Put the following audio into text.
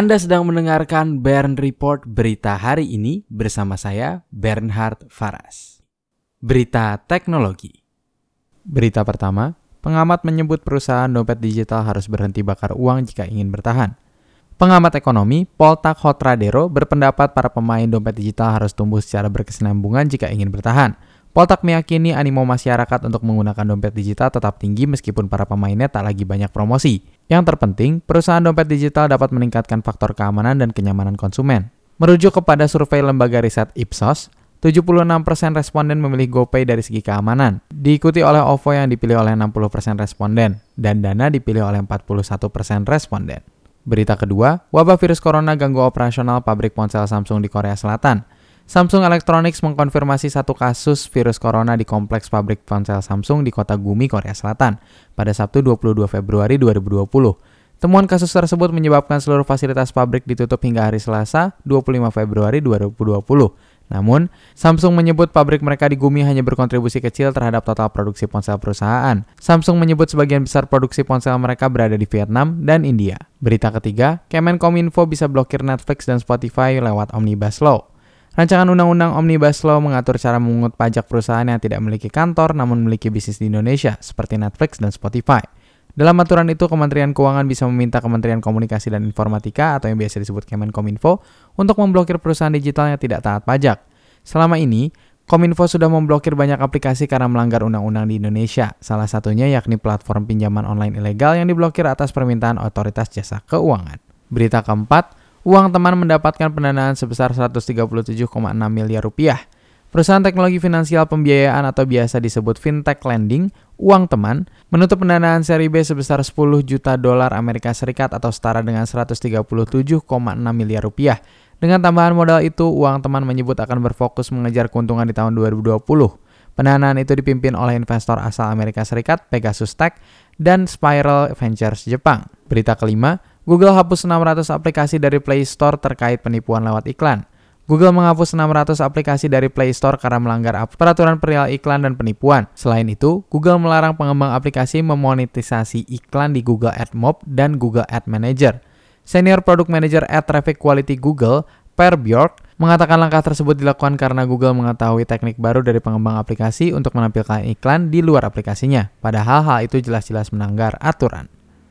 Anda sedang mendengarkan Bern Report berita hari ini bersama saya Bernhard Faras. Berita teknologi. Berita pertama, pengamat menyebut perusahaan dompet digital harus berhenti bakar uang jika ingin bertahan. Pengamat ekonomi, Poltak Hotradero, berpendapat para pemain dompet digital harus tumbuh secara berkesinambungan jika ingin bertahan. Poltak meyakini animo masyarakat untuk menggunakan dompet digital tetap tinggi meskipun para pemainnya tak lagi banyak promosi. Yang terpenting, perusahaan dompet digital dapat meningkatkan faktor keamanan dan kenyamanan konsumen. Merujuk kepada survei lembaga riset Ipsos, 76% responden memilih GoPay dari segi keamanan, diikuti oleh OVO yang dipilih oleh 60% responden, dan Dana dipilih oleh 41% responden. Berita kedua, wabah virus corona ganggu operasional pabrik ponsel Samsung di Korea Selatan. Samsung Electronics mengkonfirmasi satu kasus virus corona di kompleks pabrik ponsel Samsung di kota Gumi, Korea Selatan pada Sabtu 22 Februari 2020. Temuan kasus tersebut menyebabkan seluruh fasilitas pabrik ditutup hingga hari Selasa 25 Februari 2020. Namun, Samsung menyebut pabrik mereka di Gumi hanya berkontribusi kecil terhadap total produksi ponsel perusahaan. Samsung menyebut sebagian besar produksi ponsel mereka berada di Vietnam dan India. Berita ketiga, Kemenkominfo bisa blokir Netflix dan Spotify lewat Omnibus Law. Rancangan Undang-Undang Omnibus Law mengatur cara memungut pajak perusahaan yang tidak memiliki kantor namun memiliki bisnis di Indonesia, seperti Netflix dan Spotify. Dalam aturan itu, Kementerian Keuangan bisa meminta Kementerian Komunikasi dan Informatika atau yang biasa disebut Kemenkominfo untuk memblokir perusahaan digital yang tidak taat pajak. Selama ini, Kominfo sudah memblokir banyak aplikasi karena melanggar undang-undang di Indonesia, salah satunya yakni platform pinjaman online ilegal yang diblokir atas permintaan otoritas jasa keuangan. Berita keempat, Uang teman mendapatkan pendanaan sebesar 137,6 miliar rupiah. Perusahaan teknologi finansial pembiayaan atau biasa disebut fintech lending, uang teman, menutup pendanaan seri B sebesar 10 juta dolar Amerika Serikat atau setara dengan 137,6 miliar rupiah. Dengan tambahan modal itu, uang teman menyebut akan berfokus mengejar keuntungan di tahun 2020. Pendanaan itu dipimpin oleh investor asal Amerika Serikat, Pegasus Tech, dan Spiral Ventures Jepang. Berita kelima, Google hapus 600 aplikasi dari Play Store terkait penipuan lewat iklan. Google menghapus 600 aplikasi dari Play Store karena melanggar peraturan perihal iklan dan penipuan. Selain itu, Google melarang pengembang aplikasi memonetisasi iklan di Google Ad Mob dan Google Ad Manager. Senior Product Manager Ad Traffic Quality Google, Per Bjork, mengatakan langkah tersebut dilakukan karena Google mengetahui teknik baru dari pengembang aplikasi untuk menampilkan iklan di luar aplikasinya. Padahal hal itu jelas-jelas melanggar aturan.